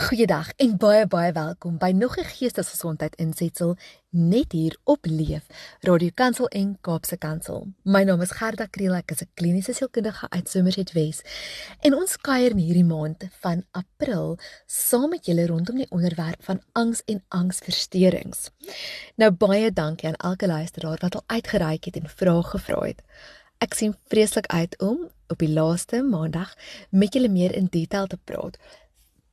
Goeiedag en baie baie welkom by nog 'n geestesgesondheid insetsel net hier op Leef Radio Kansel en Kaapse Kansel. My naam is Gerda Kriel, ek is 'n kliniese sielkundige uit Somerset Wes. En ons kuier in hierdie maand van April saam met julle rondom die onderwerp van angs en angsversteurings. Nou baie dankie aan elke luisteraar wat al uitgereik het en vrae gevra het. Ek sien vreeslik uit om op die laaste maandag met julle meer in detail te praat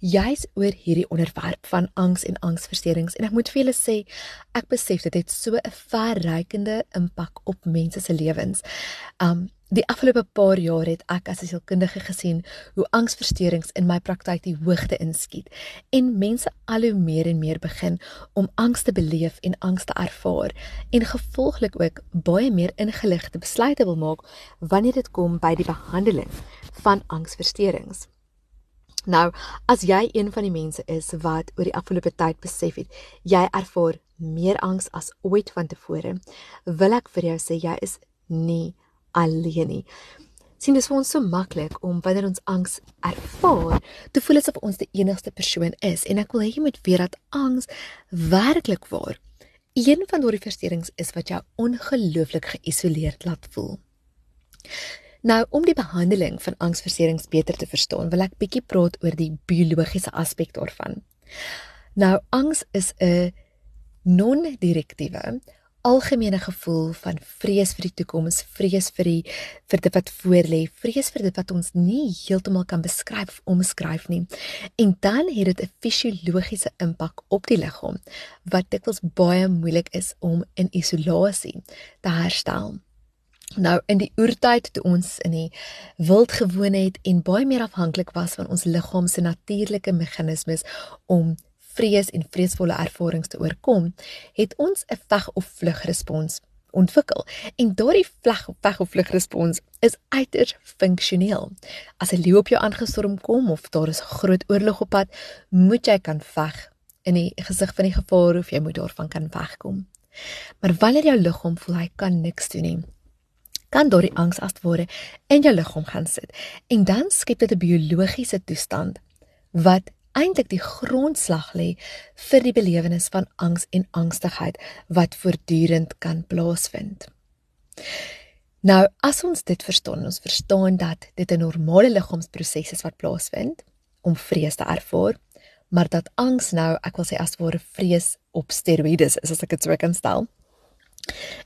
juis oor hierdie onderwerp van angs en angsversteurings en ek moet vir julle sê ek besef dit het so 'n verrykende impak op mense se lewens. Um die afgelope paar jaar het ek as 'n sielkundige gesien hoe angsversteurings in my praktyk die hoogte inskiet en mense al hoe meer en meer begin om angs te beleef en angs te ervaar en gevolglik ook baie meer ingeligte besluite wil maak wanneer dit kom by die behandeling van angsversteurings. Nou, as jy een van die mense is wat oor die afgelope tyd besef het, jy ervaar meer angs as ooit vantevore, wil ek vir jou sê jy is nie alleen nie. Sien dit is vir ons so maklik om wanneer ons angs ervaar, te voel asof ons die enigste persoon is en ek wil hê jy moet weet dat angs werklik waar een van daardie versteurings is wat jou ongelooflik geïsoleerd laat voel. Nou om die behandeling van angsversteurings beter te verstaan, wil ek bietjie praat oor die biologiese aspek daarvan. Nou angs is 'n non-direktiewe algemene gevoel van vrees vir die toekoms, vrees vir die vir dit wat voorlê, vrees vir dit wat ons nie heeltemal kan beskryf of omskryf nie. En dan het dit 'n fisiologiese impak op die liggaam wat dikwels baie moeilik is om in isolasie te herstel. Nou in die oertyd toe ons in die wild gewoon het en baie meer afhanklik was van ons liggaam se natuurlike meganismes om vrees en vreesvolle ervarings te oorkom, het ons 'n veg of vlug respons ontwikkel. En daardie veg of veg of vlug respons is uiters funksioneel. As 'n leeu op jou aangestorm kom of daar is 'n groot oorlog op pad, moet jy kan veg in die gesig van die gevaar of jy moet daarvan kan wegkom. Maar wanneer jou liggaam voel hy kan niks doen nie, kan daardie angs as ware in jou liggaam gaan sit en dan skep dit 'n biologiese toestand wat eintlik die grondslag lê vir die belewenis van angs en angstigheid wat voortdurend kan plaasvind. Nou, as ons dit verstaan, ons verstaan dat dit 'n normale liggaamsproses is wat plaasvind om vrees te ervaar, maar dat angs nou, ek wil sê as ware vrees op steroïdes is as ek dit sou kan stel.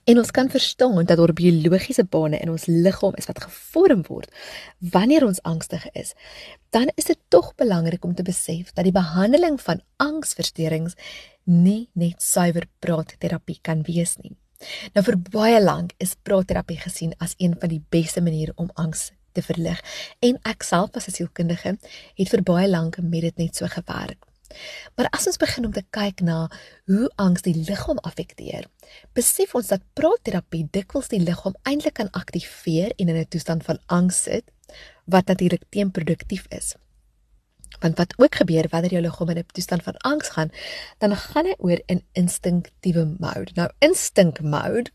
En ons kan verstaan dat daar biologiese bane in ons liggaam is wat gevorm word wanneer ons angstig is. Dan is dit tog belangrik om te besef dat die behandeling van angsversteurings nie net suiwer praatterapie kan wees nie. Nou vir baie lank is praatterapie gesien as een van die beste maniere om angs te verlig en ek self as 'n sielkundige het vir baie lank met dit net so gewerk. Maar as ons begin om te kyk na hoe angs die liggaam affekteer, besef ons dat praatterapie dikwels die liggaam eintlik kan aktiveer en in 'n toestand van angs sit wat natuurlik teenproduktief is. Want wat ook gebeur wanneer jou liggaam in 'n toestand van angs gaan, dan gaan hy oor in instinktiewe mode. Nou instink mode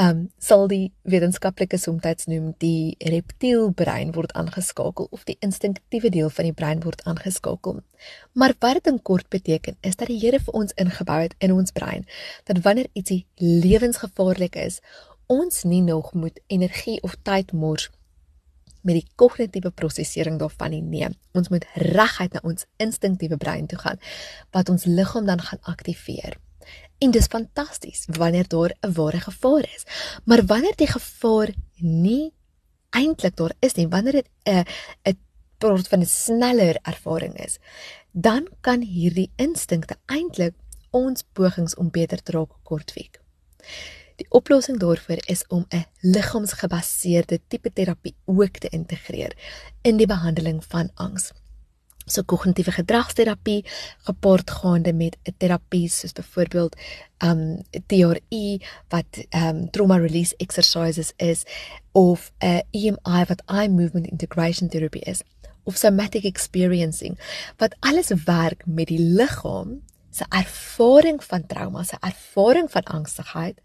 um, sal die wetenskaplike soms noem die reptielbrein word aangeskakel of die instinktiewe deel van die brein word aangeskakel. Maar wat dit in kort beteken is dat die Here vir ons ingebou het in ons brein dat wanneer ietsie lewensgevaarlik is, ons nie nog moet energie of tyd mors met die kognitiewe prosesering daarvan nie. Nee, ons moet reguit na ons instinktiewe brein toe gaan wat ons liggaam dan gaan aktiveer. En dis fantasties wanneer daar 'n ware gevaar is. Maar wanneer die gevaar nie eintlik daar is nie, wanneer dit 'n 'n praat van 'n sneller ervaring is, dan kan hierdie instinkte eintlik ons pogings om beter te raak kortwiek. Die oplossing daarvoor is om 'n liggaamsgebaseerde tipe terapie ook te integreer in die behandeling van angs so kognitiewe gedragsterapie gepaard gaande met 'n terapie soos byvoorbeeld um TRE wat um trauma release exercises is of 'n EMI wat eye movement integration therapy is of somatic experiencing wat alles werk met die liggaam se ervaring van trauma, se ervaring van angstigheid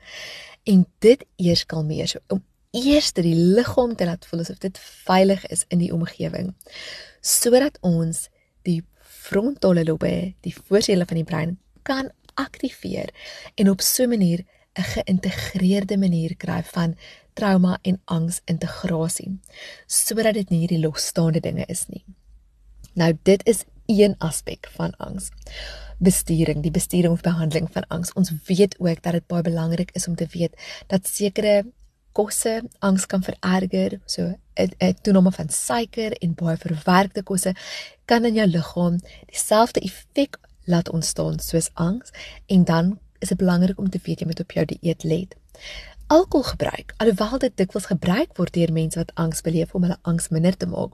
en dit eers kalmeer. So om eers die liggaam te laat voel asof dit veilig is in die omgewing sodat ons die frontale lobe, die voorsele van die brein kan aktiveer en op so 'n manier 'n geïntegreerde manier kry van trauma en angs integrasie sodat dit nie hierdie losstaande dinge is nie. Nou dit is een aspek van angs. Besturing, die besturing of behandeling van angs. Ons weet ook dat dit baie belangrik is om te weet dat sekere kosse angs kan vererger, so 'n toename van suiker en baie verwerkte kosse kan in jou liggaam dieselfde effek laat ontstaan soos angs en dan is dit belangrik om te weet jy moet op jou dieet let. Alkoholgebruik, alhoewel dit dikwels gebruik word deur mense wat angs beleef om hulle angs minder te maak,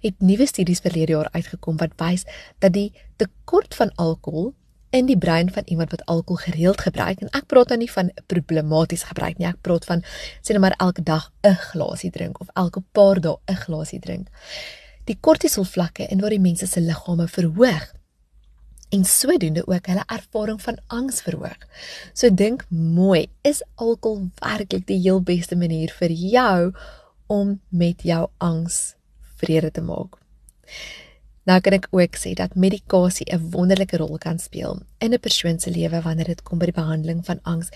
het nuwe studies verlede jaar uitgekom wat wys dat die tekort van alkohol in die brein van iemand wat alkohol gereeld gebruik en ek praat nou nie van problematies gebruik nie, ek praat van sê net maar elke dag 'n glasie drink of elke paar dae 'n glasie drink. Die kortisol vlakke in waar die mense se liggame verhoog en sodoende ook hulle ervaring van angs verhoog. So dink mooi, is alkohol werklik die heel beste manier vir jou om met jou angs vrede te maak? Nou kan ek ook sê dat medikasie 'n wonderlike rol kan speel in 'n persoon se lewe wanneer dit kom by die behandeling van angs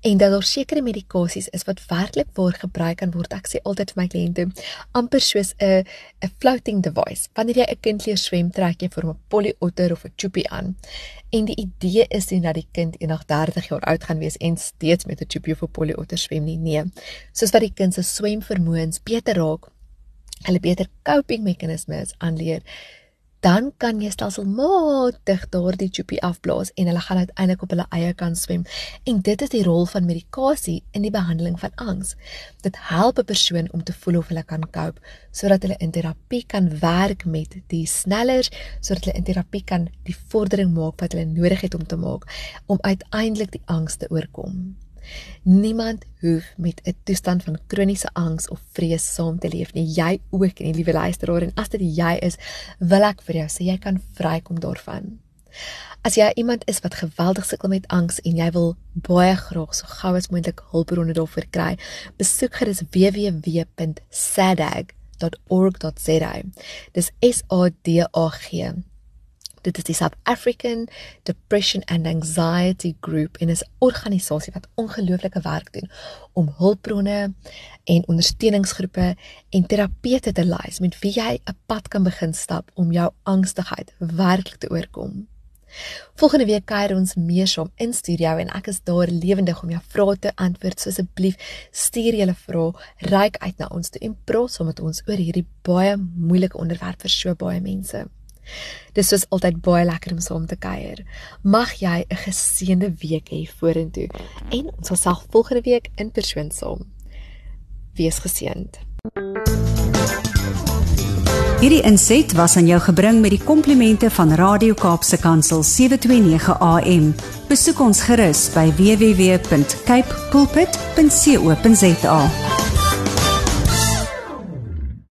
en dat daar sekere medikasies is wat werklik waar gebruik kan word. Ek sê altyd vir my kliënte amper soos 'n 'n floating device. Wanneer jy 'n kind leer swem, trek jy vir hom 'n polyotter of 'n chuppie aan. En die idee is nie dat die kind eendag 30 jaar oud gaan wees en steeds met 'n chuppie of 'n polyotter swem nie. Nee. Soos wat die kind se swemvermoëns beter raak, hulle beter coping meganismes aanleer dan kan jy stelselmatig daardie choopie afblaas en hulle gaan uiteindelik op hulle eie kan swem. En dit is die rol van medikasie in die behandeling van angs. Dit help 'n persoon om te voel of hulle kan cope sodat hulle in terapie kan werk met die snellers, sodat hulle in terapie kan die vordering maak wat hulle nodig het om te maak om uiteindelik die angs te oorkom. Niemand hoef met 'n toestand van kroniese angs of vrees saam te leef nie. Jy ook nie, liewe luisteraar, en as dit jy is, wil ek vir jou sê jy kan vrykom daarvan. As jy iemand is wat geweldig sukkel met angs en jy wil baie graag so gou as moontlik hulpbronne daarvoor kry, besoek gerus www.sadag.org.za. Dis S A D A G Dit is die South African Depression and Anxiety Group en is 'n organisasie wat ongelooflike werk doen om hulpbronne en ondersteuningsgroepe en terapeute te lys met wie jy 'n pad kan begin stap om jou angstigheid werklik te oorkom. Volgende week kuier ons meer saam in studio en ek is daar lewendig om jou vrae te antwoord. So asseblief stuur julle vrae ryk uit na ons toe en praat saam met ons oor hierdie baie moeilike onderwerp vir so baie mense. Dis soos altyd baie lekker om saam te kuier. Mag jy 'n geseënde week hê vorentoe en ons sal self volgende week in persoon saam. Wees geseënd. Hierdie inset was aan jou gebring met die komplimente van Radio Kaapse Kansel 729 AM. Besoek ons gerus by www.cape pulpit.co.za.